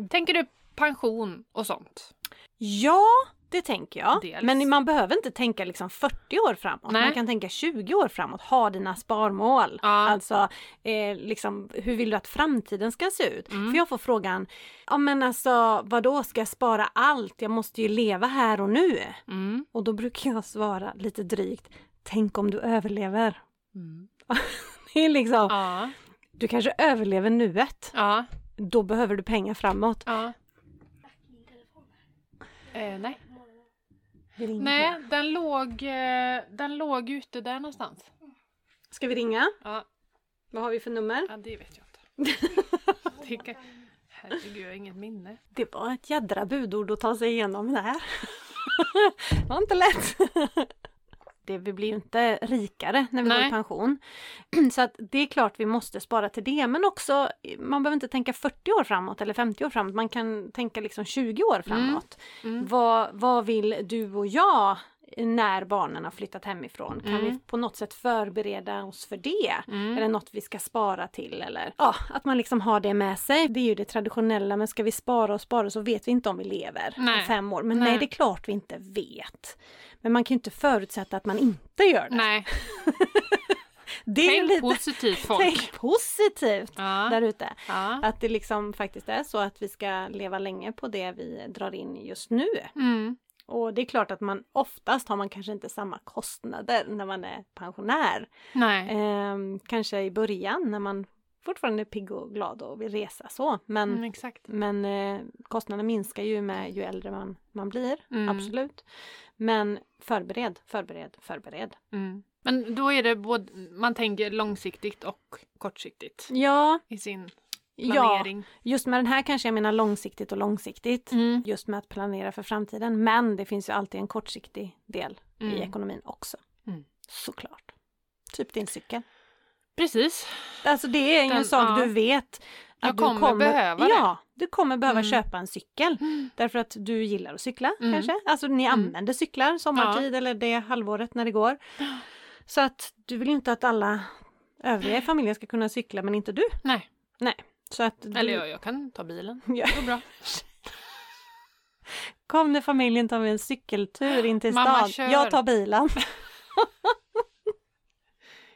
Tänker du pension och sånt? Ja, det tänker jag. Dels. Men man behöver inte tänka liksom 40 år framåt. Nej. Man kan tänka 20 år framåt. Ha dina sparmål. Ja. Alltså, eh, liksom, hur vill du att framtiden ska se ut? Mm. För jag får frågan, ja men alltså vadå, ska jag spara allt? Jag måste ju leva här och nu. Mm. Och då brukar jag svara lite drygt, tänk om du överlever. Mm. *laughs* Det är liksom, Ja. du kanske överlever nuet. Ja. Då behöver du pengar framåt. Eh, nej. Vi ringer. Nej, den låg, eh, den låg ute där någonstans. Ska vi ringa? Ja, Vad har vi för nummer? ja det vet jag inte. *laughs* Kan... Herregud, jag har inget minne. Det var ett jädra budord att ta sig igenom det här. *laughs* det var inte lätt. Det, vi blir ju inte rikare när vi går Nej. i pension. *clears throat* Så att det är klart vi måste spara till det men också man behöver inte tänka 40 år framåt eller 50 år framåt. Man kan tänka liksom 20 år framåt. Mm. Vad, vad vill du och jag när barnen har flyttat hemifrån? Kan Mm. vi på något sätt förbereda oss för det? Mm. Är det något vi ska spara till eller? Ja, att man liksom har det med sig. Det är ju det traditionella men ska vi spara och spara så vet vi inte om vi lever Nej. om fem år. Men nej. Nej. det är klart vi inte vet. Men man kan ju inte förutsätta att man inte gör det. Nej, *laughs* det tänk lite... positivt *laughs* folk. Tänk positivt Ja. där ute. Ja. Att det liksom faktiskt är så att vi ska leva länge på det vi drar in just nu. Mm. Och det är klart att man oftast har man kanske inte samma kostnader när man är pensionär. Nej. Ehm, kanske i början när man fortfarande är pigg och glad och vill resa så. Men, Mm, exakt. men eh, kostnaderna minskar ju med ju äldre man, man blir. Mm. Absolut. Men förbered, förbered, förbered. Mm. Men då är det både, man tänker långsiktigt och kortsiktigt Ja, i sin ja, planering. just med den här kanske jag menar långsiktigt och långsiktigt. Mm. Just med att planera för framtiden. Men det finns ju alltid en kortsiktig del i Mm. ekonomin också. Mm. Såklart. Typ din cykel. Precis. Alltså det är ju en sak ja. du vet. Att Jag du kommer behöva det. Ja, du kommer behöva Mm. köpa en cykel. Därför att du gillar att cykla Mm. kanske. Alltså ni Mm. använder cyklar sommartid eller det halvåret när det går. Så att du vill ju inte att alla övriga i familjen ska kunna cykla men inte du. Nej, Så att du, eller jag, jag kan ta bilen. *laughs* Ja. Det går bra. Kom när familjen tar vi en cykeltur in till Mamma stan. kör. Jag tar bilen. *laughs*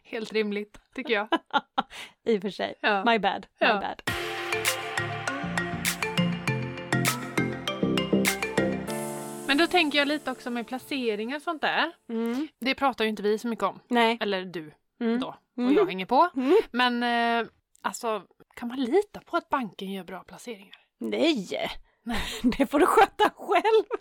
Helt rimligt, tycker jag. *laughs* I och för sig. Ja. My bad. My Ja. bad. Men då tänker jag lite också med placeringar och sånt där. Mm. Det pratar ju inte vi så mycket om. Nej. Eller du Mm. då. Och Mm. jag hänger på. Mm. Men eh, alltså, kan man lita på att banken gör bra placeringar? Nej! Nej. *laughs* Det får du sköta själv. *laughs*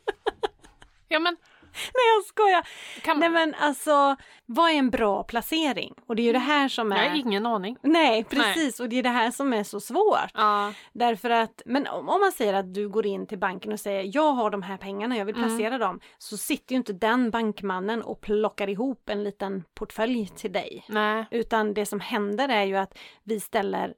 Ja men, Nej jag skojar. kan Nej men alltså, vad är en bra placering? Och det är ju det här som Jag är... har ingen aning. Nej precis, och det är det här som är så svårt. Ja. Därför att, men om, om man säger att du går in till banken och säger jag har de här pengarna, jag vill Mm. placera dem. Så sitter ju inte den bankmannen och plockar ihop en liten portfölj till dig. Nej. Utan det som händer är ju att vi ställer,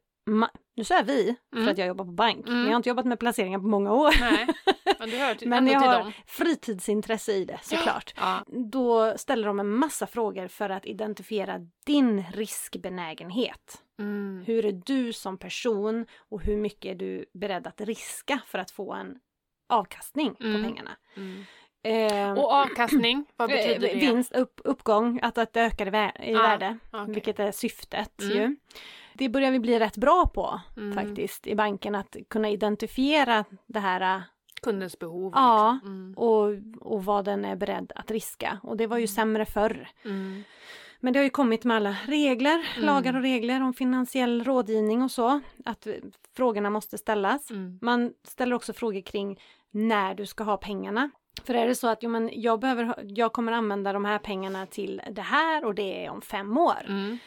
nu säger vi för Mm. att jag jobbar på bank, Mm. men jag har inte jobbat med placeringar på många år. Nej. *laughs* Men du hör till, Men jag till har dem. fritidsintresse i det såklart. Ja. Då ställer de en massa frågor för att identifiera din riskbenägenhet. Mm. Hur är du som person och hur mycket är du beredd att riska för att få en avkastning på Mm. pengarna. Mm. Eh, Och avkastning, vad betyder eh, det? Vinst, upp, uppgång, att, att det ökar i, vä- i Ja, värde, okej. vilket är syftet Mm. ju. Det börjar vi bli rätt bra på Mm. faktiskt i banken, att kunna identifiera det här äh, Kundens behov. Ja. Liksom. Mm. och, och vad den är beredd att riska. Och det var ju sämre förr. Mm. Men det har ju kommit med alla regler, Mm. lagar och regler om finansiell rådgivning och så, att eh, frågorna måste ställas. Mm. Man ställer också frågor kring när du ska ha pengarna. För är det så att jo, men jag, behöver, jag kommer använda de här pengarna till det här och det är om fem år. Mm.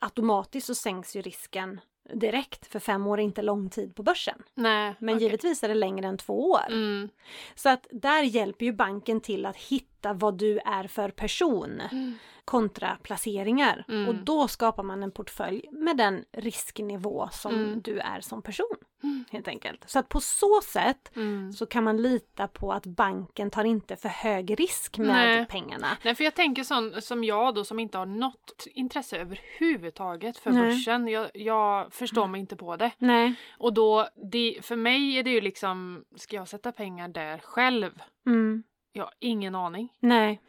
Automatiskt så sänks ju risken direkt, för fem år är inte lång tid på börsen. Nej. Men okej. givetvis är det längre än två år. Mm. Så att där hjälper ju banken till att hitta vad du är för person Mm. kontra placeringar. Mm. Och då skapar man en portfölj med den risknivå som Mm. du är som person. Mm. Helt enkelt. Så att på så sätt Mm. så kan man lita på att banken tar inte för hög risk med Nej. pengarna. Nej, för jag tänker sån som jag då som inte har något intresse överhuvudtaget för Nej. börsen. Jag, jag förstår mig inte på det. Nej. Och då, det, för mig är det ju liksom, ska jag sätta pengar där själv? Mm. Jag har ingen aning. Nej.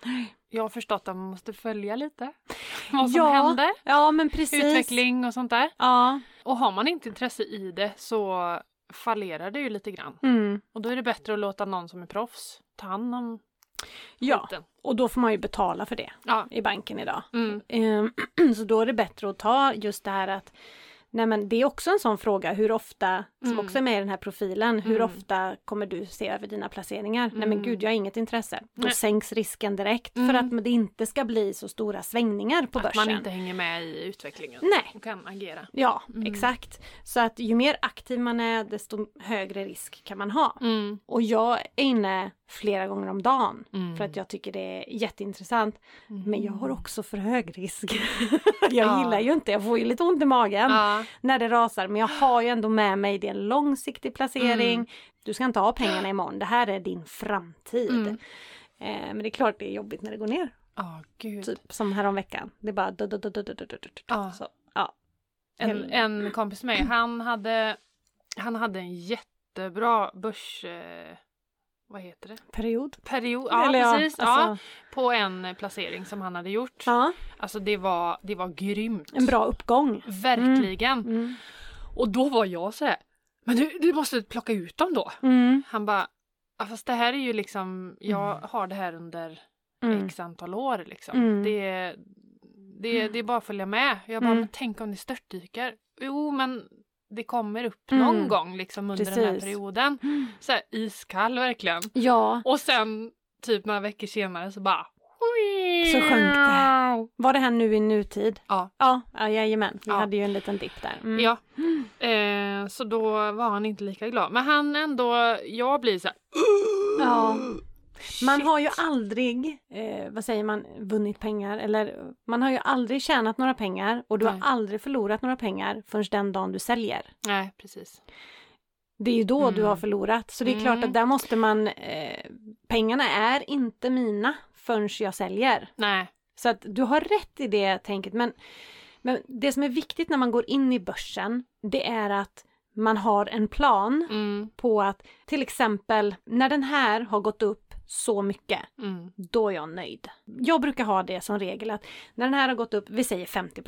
Jag har förstått att man måste följa lite *laughs* vad som ja. händer. Ja men precis. Utveckling och sånt där. Ja. Och har man inte intresse i det så fallerar det ju lite grann. Mm. Och då är det bättre att låta någon som är proffs ta hand om Ja, skiten. och då får man ju betala för det Ja. i banken idag. Mm. Ehm, *clears throat* Så då är det bättre att ta just det här att Nej men det är också en sån fråga, hur ofta, som Mm. också är med i den här profilen, hur Mm. ofta kommer du se över dina placeringar? Nej men Mm. gud, jag har inget intresse. Då Nej. sänks risken direkt för Mm. att det inte ska bli så stora svängningar på Att börsen. man inte hänger med i utvecklingen Nej. och kan agera. Ja, Mm. exakt. Så att ju mer aktiv man är, desto högre risk kan man ha. Mm. Och jag är inne flera gånger om dagen mm. för att jag tycker det är jätteintressant. Mm. Men jag har mm. också för hög risk. *laughs* jag ja. gillar ju inte, jag får ju lite ont i magen ja. när det rasar men jag har ju ändå med mig, det är en långsiktig placering. Mm. Du ska inte ha pengarna imorgon, det här är din framtid. Mm. Eh, men det är klart det är jobbigt när det går ner. Oh, Gud. Typ som häromveckan, det är bara En, kompis med mig, han hade, han hade en jättebra börs eh, vad heter det? Period. Period. Ja, Eller precis. Ja, alltså, på en placering som han hade gjort. ja, Alltså det var, det var grymt. en bra uppgång. Verkligen. Mm. Och då var jag så här. Men du, du måste plocka ut dem då. Mm. Han bara, ja, fast det här är ju liksom, jag har det här under Mm. x antal år liksom. Mm. Det, det, det är bara att följa med. Jag bara, Mm. men tänk om det störtdyker? Jo, men det kommer upp Mm. någon gång liksom under den här Precis. perioden. Så här, iskall verkligen. Ja, Och sen typ några veckor senare så bara Så sjönk det. var det här nu i nutid? Ja. Ja, ja jajamän. Vi Ja. hade ju en liten dipp där. Mm. Ja. *gasps* Eh, så då var han inte lika glad. Men han ändå, jag blir så här. *gasps* Ja. Man har ju aldrig, eh, vad säger man, vunnit pengar eller man har ju aldrig tjänat några pengar och du Nej. har aldrig förlorat några pengar förrän den dagen du säljer. Nej, precis. Det är ju då du Mm. har förlorat. Så det är Mm. klart att där måste man, eh, pengarna är inte mina förrän jag säljer. Nej. Så att du har rätt i det tänket men, men det som är viktigt när man går in i börsen det är att man har en plan Mm, på att till exempel när den här har gått upp så mycket mm, då är jag nöjd. Jag brukar ha det som regel att när den här har gått upp, vi säger 50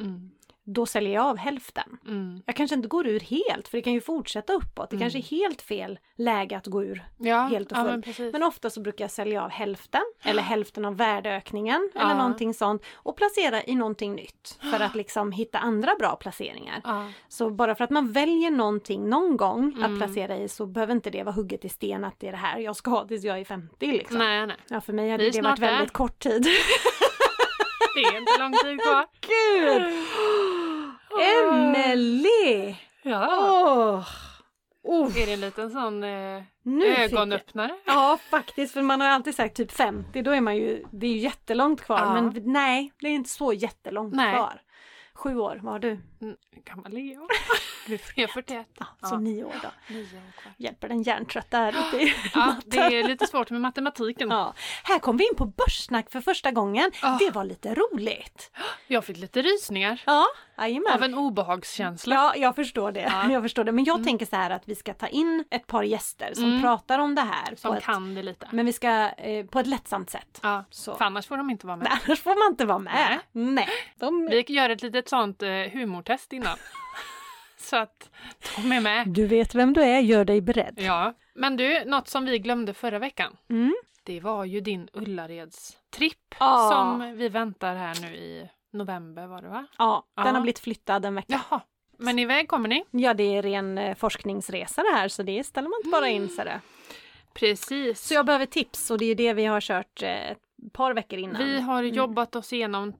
mm, då säljer jag av hälften. Mm. Jag kanske inte går ur helt för det kan ju fortsätta uppåt. Det Mm. kanske är helt fel läge att gå ur. Ja, Helt och ja, fullt. men precis. Men ofta så brukar jag sälja av hälften eller hälften av värdeökningen Ja. eller någonting sånt och placera i någonting nytt för att liksom hitta andra bra placeringar. ja. Så bara för att man väljer någonting någon gång Mm. att placera i så behöver inte det vara hugget i sten att det är det här jag ska ha tills jag är 50 liksom. Nej, nej. Ja för mig hade det varit väldigt där. kort tid. *laughs* Det är inte lång tid kvar. *laughs* Gud! Emelie! Ja. Åh! Oh, Är det en liten sån eh, nu fick ögonöppnare? Ja faktiskt för man har alltid sagt typ 50 då är man ju, det är ju jättelångt kvar Ja. men nej det är inte så jättelångt Nej. kvar. Sju år, vad har du? Mm, gammal är jag. *laughs* Jag är 41. Ja, så Ja. nio år då. Nio år kvar. Hjälper den hjärntrötta här ute i Ja, det är lite svårt med matematiken. Ja. Här kom vi in på börssnack för första gången. Ah. Det var lite roligt. Jag fick lite rysningar Ja, av jajamän. en obehagskänsla. Ja, jag förstår det. Ja. *laughs* Jag förstår det. Men jag tänker så här att vi ska ta in ett par gäster som Mm. pratar om det här. Som ett, kan det lite. Men vi ska eh, på ett lättsamt sätt. Ja, Så. för annars får de inte vara med. *laughs* Nej, annars får man inte vara med. Nej. De... Vi gör ett litet sånt eh, humortest innan. *laughs* Så att de är med. Du vet vem du är, gör dig beredd. Ja. Men du, något som vi glömde förra veckan. Mm. Det var ju din Ullareds-tripp Ja. som vi väntar här nu i november var det va? Ja, den Ja. har blivit flyttad en vecka. Jaha. Men iväg kommer ni? Ja, det är ren eh, forskningsresa det här så det ställer man inte bara in sig det. Precis. Så jag behöver tips och det är det vi har kört eh, ett par veckor innan. Vi har Mm. jobbat oss igenom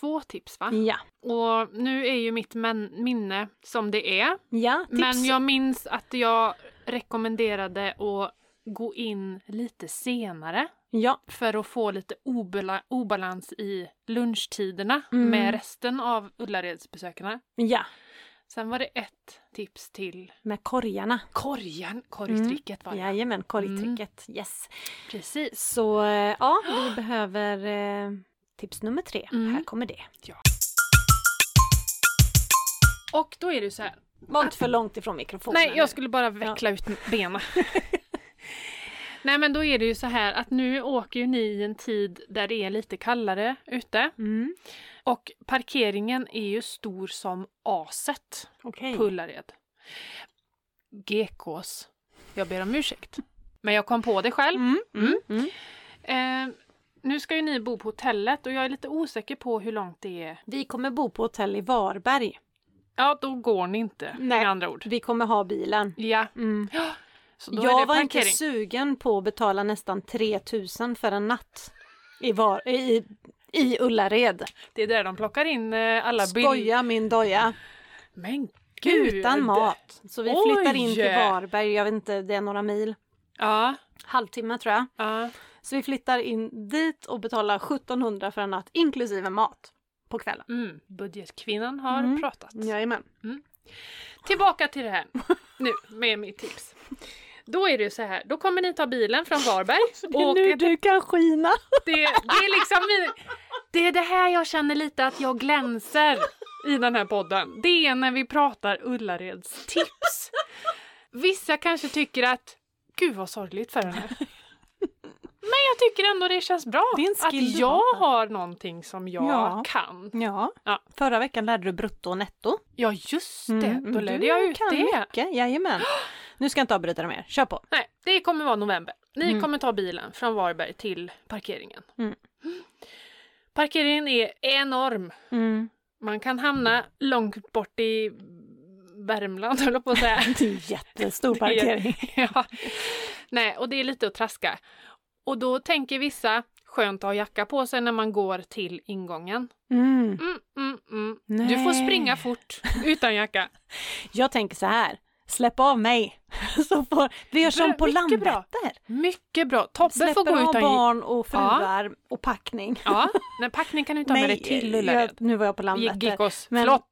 två tips va? Ja, Och nu är ju mitt minne som det är. ja tips. Men jag minns att jag rekommenderade att gå in lite senare Ja, för att få lite obala- obalans i lunchtiderna Mm. med resten av Ullaredsbesökarna. ja, Sen var det ett tips till med korgarna. korgen, korgtricket var det. Jajamän, korgtricket. Yes. Precis. Så eh, ja, vi *gasps* behöver eh, tips nummer tre. Mm. Här kommer det. Och då är det så här. Var inte för långt ifrån mikrofonen. Nej, jag skulle bara veckla ut benen. *laughs* Nej men då är det ju så här att nu åker ju ni i en tid där det är lite kallare ute. Mm. Och parkeringen är ju stor som aset Okej. på Ullared. GKs. Jag ber om ursäkt. Men jag kom på det själv. Mm. Mm. Mm. Eh, nu ska ju ni bo på hotellet och jag är lite osäker på hur långt det är. Vi kommer bo på hotell i Varberg. Ja, då går ni inte Nej. med andra ord. Vi kommer ha bilen. Ja, Mm. Jag var inte sugen på att betala nästan 3000 för en natt i, var, i, i Ullared. Det är där de plockar in eh, alla bild... Skoja min doja. Men gud! Utan mat. Så vi flyttar in till Oj! Varberg, jag vet inte, det är några mil. Ja, Halvtimme tror jag. ja. Så vi flyttar in dit och betalar 1700 för en natt inklusive mat på kvällen. Mm. Budgetkvinnan har Mm. pratat. Jajamän. Tillbaka till det här nu med mitt tips. Då är det så här, då kommer ni ta bilen från Varberg. *laughs* Det är nu du kan skina. det, det är liksom Det är det här jag känner lite att jag glänser i den här podden. Det är när vi pratar Ullareds tips. Vissa kanske tycker att gud vad sorgligt för henne. Men jag tycker ändå det känns bra. Att jag har. har någonting som jag Ja. kan. Ja. Ja. Förra veckan lärde du brutto och netto. Ja just det, Mm, då lärde du jag ut kan det. Mycket. Jajamän. Nu ska jag inte avbryta dig mer. Kör på. Nej, det kommer vara november. Ni Mm. kommer ta bilen från Varberg till parkeringen. Mm. Parkeringen är enorm. Mm. Man kan hamna långt bort i Värmland, höll jag på att säga. *laughs* Det är jättestor Det är- parkering. *laughs* ja. Nej, och det är lite att traska. Och då tänker vissa, skönt att ha jacka på sig när man går till ingången. Mm. Mm, mm, mm. Du får springa fort utan jacka. *laughs* Jag tänker så här. Släpp av mig. *laughs* Så får, vi gör som på bra. Landvetter. Mycket bra. Tobbe får Släpper gå av utan barn och fruar och packning. Ja, nej, packning kan du ta med dig *laughs* till Ullared. nu var jag på Landvetter. Gickos. Men- Förlåt.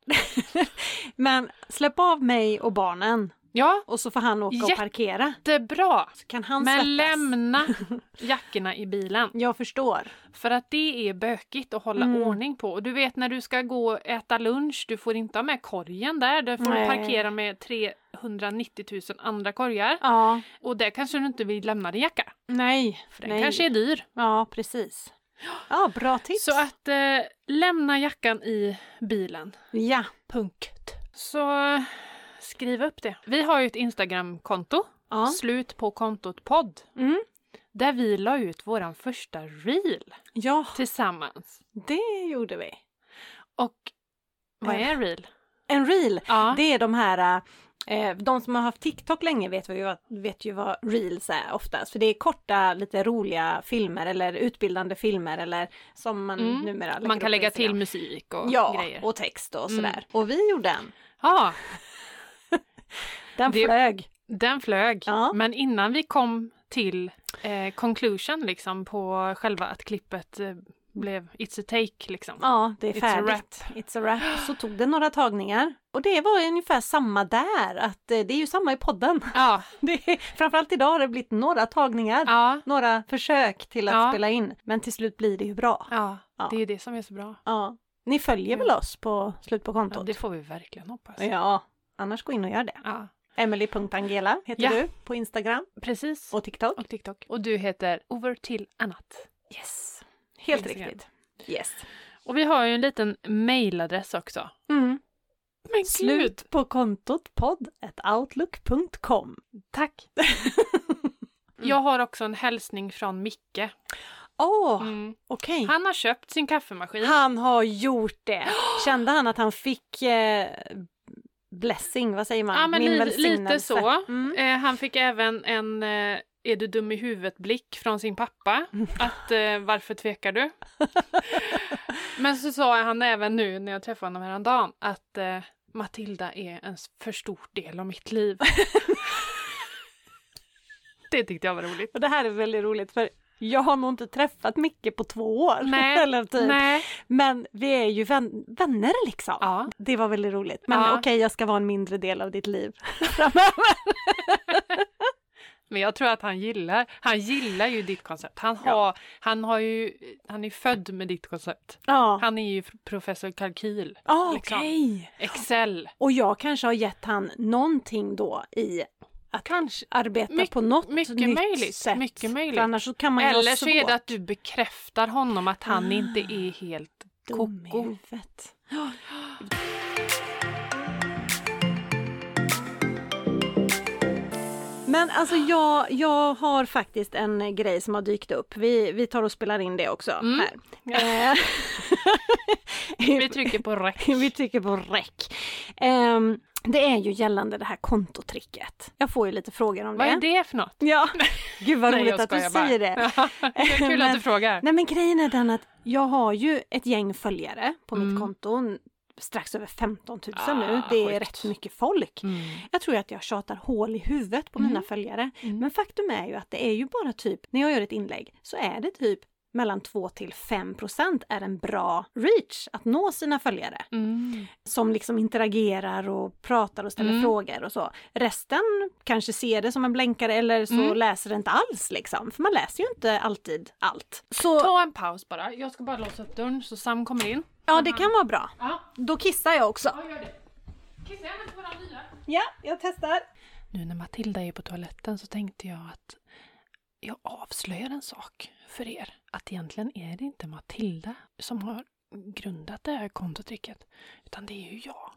*laughs* Men släpp av mig och barnen Ja, och så får han åka och Jätte- parkera. jättebra. Så kan han Men svettas. lämna *laughs* jackorna i bilen. Jag förstår. För att det är bökigt att hålla Mm. ordning på. Och Du vet när du ska gå och äta lunch, du får inte ha med korgen där. Där får Nej. du parkera med 390 000 andra korgar. Ja, Och där kanske du inte vill lämna din jacka. nej. För den nej. kanske är dyr. Ja, precis. *gasps* Ja, bra tips. Så att eh, lämna jackan i bilen. Ja. Punkt. Så skriv upp det. Vi har ju ett Instagramkonto, ja. slut på kontot podd, Mm. där vi la ut våran första reel Ja, tillsammans. det gjorde vi. Och vad Eh. är en reel? En reel, Ja. det är de här Eh, de som har haft TikTok länge vet ju, vad, vet ju vad reels är oftast. För det är korta, lite roliga filmer eller utbildande filmer eller som man Mm. numera Man kan lägga till musik och Ja, grejer. och text och Mm. sådär. Och vi gjorde en. Ja, Den Det- flög. den flög. Ja. Men innan vi kom till eh, conclusion liksom på själva att klippet eh, blev It's a take liksom. Ja, det är It's a färdigt. It's a wrap. Så tog det några tagningar. Och det var ungefär samma där, att eh, det är ju samma i podden. Ja, *laughs* Det är, framförallt idag har det blivit några tagningar, ja, några försök till att Ja. spela in. Men till slut blir det ju bra. ja. Ja. Det är ju det som är så bra. Ja. Ni följer väl oss på Slut på Ja, kontot? det får vi verkligen hoppas. Ja, annars gå in och gör det. Ja, Emily.angela heter Ja. du på Instagram precis. och TikTok. Och TikTok. Och du heter Over till annat. Yes. Helt Instagram. riktigt. Yes. Och vi har ju en liten mailadress också. Mm. Men Slut på kontot podd outlook.com. Tack! *laughs* Jag har också en hälsning från Micke. Åh, Mm. okej. Han har köpt sin kaffemaskin. Han har gjort det. Kände han att han fick eh, blessing, vad säger man? Ja, men Min li- lite så. Mm. Eh, han fick även en eh, är du dum i huvudet-blick från sin pappa. *laughs* Att eh, varför tvekar du? *laughs* Men så sa han även nu när jag träffade honom häromdagen att eh, Matilda är en för stor del av mitt liv. *laughs* det tyckte jag var roligt. Och det här är väldigt roligt för jag har nog inte träffat Micke på två år. *laughs* Nej, eller typ. Nej. Men vi är ju vän- vänner liksom. Ja. Det var väldigt roligt. Men Ja. okej, jag ska vara en mindre del av ditt liv *laughs* framöver. *laughs* Men jag tror att han gillar, han gillar ju ditt koncept. Han, har, Ja. han, har ju, han är född med ditt koncept. Ja, Han är ju professor kalkyl, ah, liksom. okej. Excel. Och jag kanske har gett han någonting då i att Kanske. arbeta My- på något mycket nytt möjligt, sätt. mycket möjligt. För annars så kan man Eller så är det att du bekräftar honom att han Ah. inte är helt koko. *gasps* Men alltså jag, jag har faktiskt en grej som har dykt upp. Vi, vi tar och spelar in det också Mm. här. Ja. Eh, *laughs* Vi trycker på räck. *laughs* vi trycker på räck. Ehm, det är ju gällande det här kontotricket. Jag får ju lite frågor om Vad det. är det för något? Ja, *laughs* gud vad Nej, roligt jag att du säger det. *laughs* Kul att du frågar. Nej men grejen är den att jag har ju ett gäng följare på mitt Mm. konto. Strax över 15 000 Ah, nu. Det är sjukt. rätt mycket folk. Mm. Jag tror att jag tjatar hål i huvudet på Mm. mina följare. Mm. Men faktum är ju att det är ju bara typ, när jag gör ett inlägg, så är det typ mellan 2 till 5 procent är en bra reach att nå sina följare. Mm. Som liksom interagerar och pratar och ställer Mm. frågor och så. Resten kanske ser det som en blänkare eller så Mm. läser det inte alls liksom. För man läser ju inte alltid allt. Så Ta en paus bara. Jag ska bara låsa upp dörren så Sam kommer in. ja, det kan vara bra. Ja, Då kissar jag också. ja gör det. Kissa gärna på våran nya. Ja, jag testar. Nu när Matilda är på toaletten så tänkte jag att jag avslöjar en sak för er. Att egentligen är det inte Matilda som har grundat det här kontotricket. Utan det är ju jag.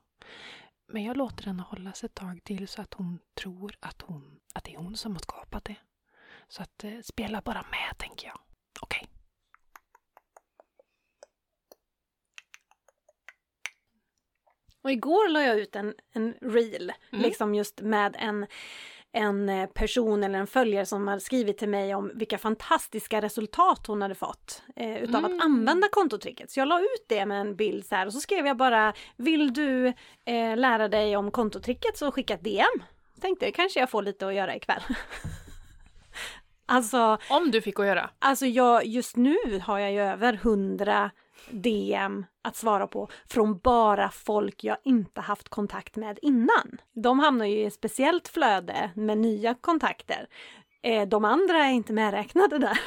Men jag låter henne hållas ett tag till så att hon tror att, hon, att det är hon som har skapat det. Så att eh, spela bara med tänker jag. Okej. Och igår la jag ut en, en reel, Mm. liksom just med en, en eh, person eller en följare som hade skrivit till mig om vilka fantastiska resultat hon hade fått eh, utav Mm. att använda kontotricket. Så jag la ut det med en bild så här och så skrev jag bara Vill du eh, lära dig om kontotricket så skicka ett DM. Tänkte kanske jag får lite att göra ikväll. *laughs* alltså Om du fick att göra. Alltså jag, just nu har jag ju över 100 DM att svara på från bara folk jag inte haft kontakt med innan. De hamnar ju i ett speciellt flöde med nya kontakter. Eh, de andra är inte medräknade där.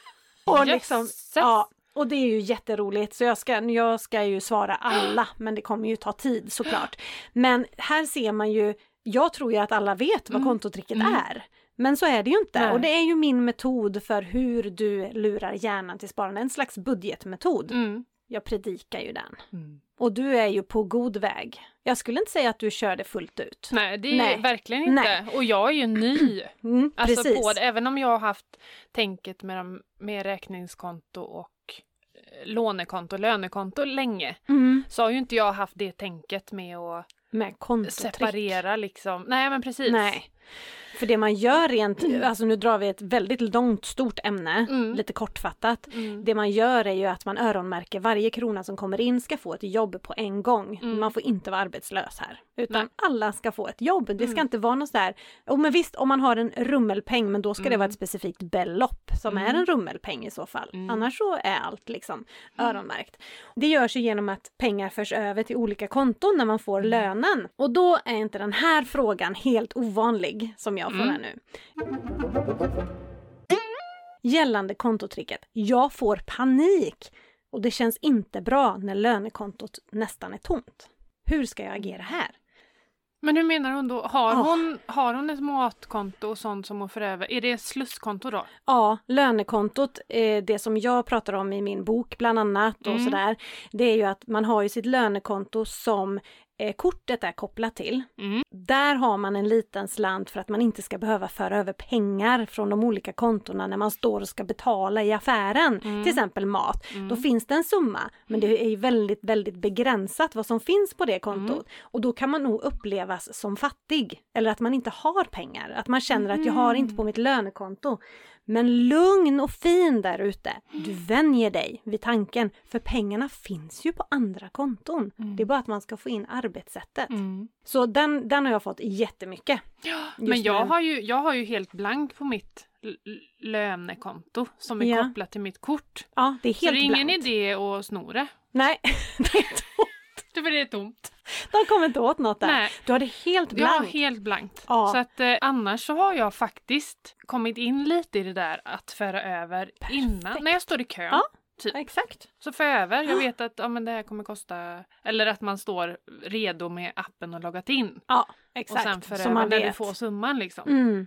*laughs* och, liksom, ja, och det är ju jätteroligt så jag ska, jag ska ju svara alla *gasps* men det kommer ju ta tid såklart. Men här ser man ju, jag tror ju att alla vet vad Mm. kontotricket Mm. är. Men så är det ju inte Nej. och det är ju min metod för hur du lurar hjärnan till sparande, en slags budgetmetod. Mm. Jag predikar ju den. Mm. Och du är ju på god väg. Jag skulle inte säga att du kör det fullt ut. Nej, det är Nej. verkligen inte. Nej. Och jag är ju ny. *clears throat* Mm, Alltså precis. på det, även om jag har haft tänket med, dem, med räkningskonto och eh, lånekonto, lönekonto länge, Mm, så har ju inte jag haft det tänket med att med separera liksom. Nej men precis. Nej. För det man gör rent, alltså nu drar vi ett väldigt långt stort ämne, Mm. lite kortfattat. Mm. Det man gör är ju att man öronmärker varje krona som kommer in ska få ett jobb på en gång. Mm. Man får inte vara arbetslös här. Utan Nej. alla ska få ett jobb. Det ska Mm. inte vara något sådär, oh, men visst om man har en rummelpeng men då ska det Mm. vara ett specifikt belopp som är Mm. en rummelpeng i så fall. Mm. Annars så är allt liksom öronmärkt. Det görs ju genom att pengar förs över till olika konton när man får Mm. lönen. Och då är inte den här frågan helt ovanlig som jag får Mm. här nu. Gällande kontotricket. Jag får panik och det känns inte bra när lönekontot nästan är tomt. Hur ska jag agera här? Men hur menar hon då? Har, Ja. hon, har hon ett matkonto och sånt som hon för över? Är det slusskonto då? Ja, lönekontot, eh, det som jag pratar om i min bok bland annat och Mm. sådär, det är ju att man har ju sitt lönekonto som eh, kortet är kopplat till. Mm. Där har man en liten slant för att man inte ska behöva föra över pengar från de olika kontona när man står och ska betala i affären, Mm. till exempel mat. Mm. Då finns det en summa, men det är väldigt, väldigt begränsat vad som finns på det kontot. Mm. Och då kan man nog upplevas som fattig, eller att man inte har pengar, att man känner att jag har inte på mitt lönekonto. Men lugn och fin där ute. Du vänjer dig vid tanken, för pengarna finns ju på andra konton. Mm. Det är bara att man ska få in arbetssättet. Mm. Så den, den har jag fått jättemycket. Men just jag har, ju, jag har ju helt blankt på mitt lönekonto som är Ja. kopplat till mitt kort. Ja, det är Så helt det är ingen blankt. idé att sno *laughs* det. Nej. För det är tomt. de kommer inte åt något där. Nej, Du har det helt jag har blankt. helt blankt. Ja. Så att eh, annars så har jag faktiskt kommit in lite i det där att föra över innan, när jag står i kön. Ja. Typ. Exakt. Så för över, jag vet att ja, men det här kommer kosta, eller att man står redo med appen och loggat in. Ja, Och exakt. sen för Så över man när du får summan liksom. Mm.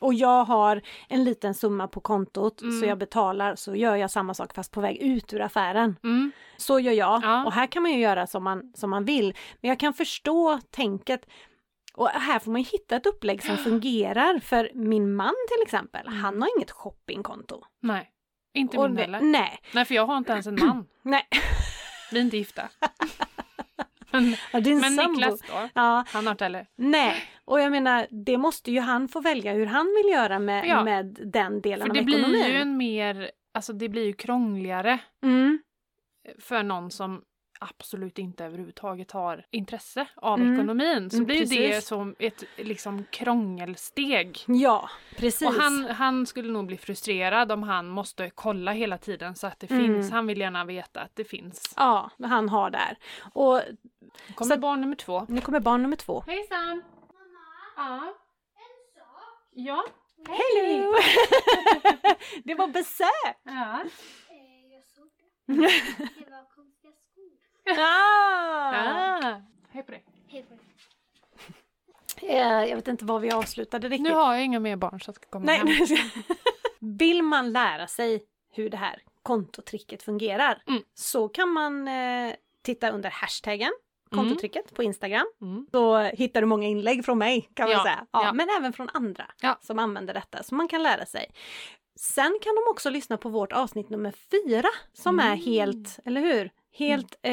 Och jag har en liten summa på kontot Mm. så jag betalar så gör jag samma sak fast på väg ut ur affären. Mm. Så gör jag Ja. och här kan man ju göra som man, som man vill. Men jag kan förstå tänket och här får man ju hitta ett upplägg som *gasps* fungerar för min man till exempel, Mm. han har inget shoppingkonto. Nej, inte min heller. Nej, Nej, för jag har inte ens en man. *clears throat* nej. Vi är inte gifta. *laughs* men *laughs* Ja, din men sambo. Niklas då? Ja, Han har inte heller. nej. Och jag menar, det måste ju han få välja hur han vill göra med, Ja. med den delen För av det blir ekonomin. ju en mer, alltså det blir ju krångligare Mm. för någon som absolut inte överhuvudtaget har intresse av Mm. ekonomin. Så Mm, blir ju det precis. som ett liksom krångelsteg. Ja, precis. Och han, han skulle nog bli frustrerad om han måste kolla hela tiden så att det Mm. finns. Han vill gärna veta att det finns. Ja, han har där. Och Kommer Så- barn nummer två. nu kommer barn nummer två. Hejsan! Ja. Ja. Hello! *laughs* det var besök! Ja. Eh, jag såg det. *laughs* Det var konstiga skor. Ah. Ah. Hej på dig. Hej på dig. Eh, Jag vet inte var vi avslutade riktigt. Nu har jag inga mer barn så jag ska komma Nej, hem. *laughs* Vill man lära sig hur det här kontotricket fungerar Mm. så kan man eh, titta under hashtaggen kontotricket på Instagram. Mm. Då hittar du många inlägg från mig kan man Ja, säga. Ja, ja. Men även från andra Ja. som använder detta så man kan lära sig. Sen kan de också lyssna på vårt avsnitt nummer fyra som är Mm. helt, eller hur? Helt eh,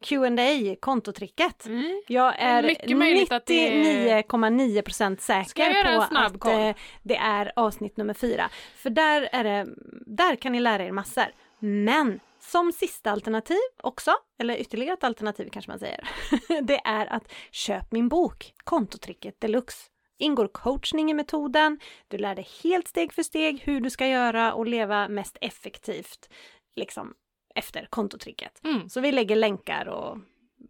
Q&A kontotricket. Mm. Jag är Mycket möjligt att det är- 99,9% säker på att eh, det är avsnitt nummer fyra. För där, är det, där kan ni lära er massor. Men som sista alternativ också, eller ytterligare ett alternativ kanske man säger, *laughs* det är att köp min bok Kontotricket deluxe. Ingår coachning i metoden, du lär dig helt steg för steg hur du ska göra och leva mest effektivt liksom efter kontotricket. Mm. Så vi lägger länkar och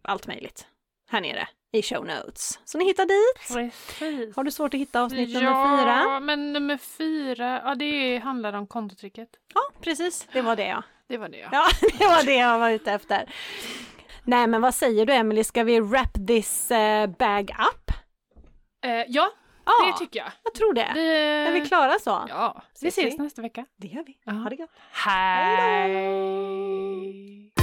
allt möjligt här nere i show notes. Så ni hittar dit. Precis. Har du svårt att hitta avsnitt ja, nummer fyra? men nummer fyra, ja det handlar om kontotricket. Ja, precis. Det var det ja. Det var det ja. Ja, *laughs* det var det jag var ute efter. Nej, men vad säger du Emily? Ska vi wrap this eh, bag up? Eh, ja, Ja, det tycker jag. Jag tror det. det... Är vi klara så? Ja. Vi ses, vi. nästa vecka. Det gör vi. Ja. Ha det gott. Hej! Hej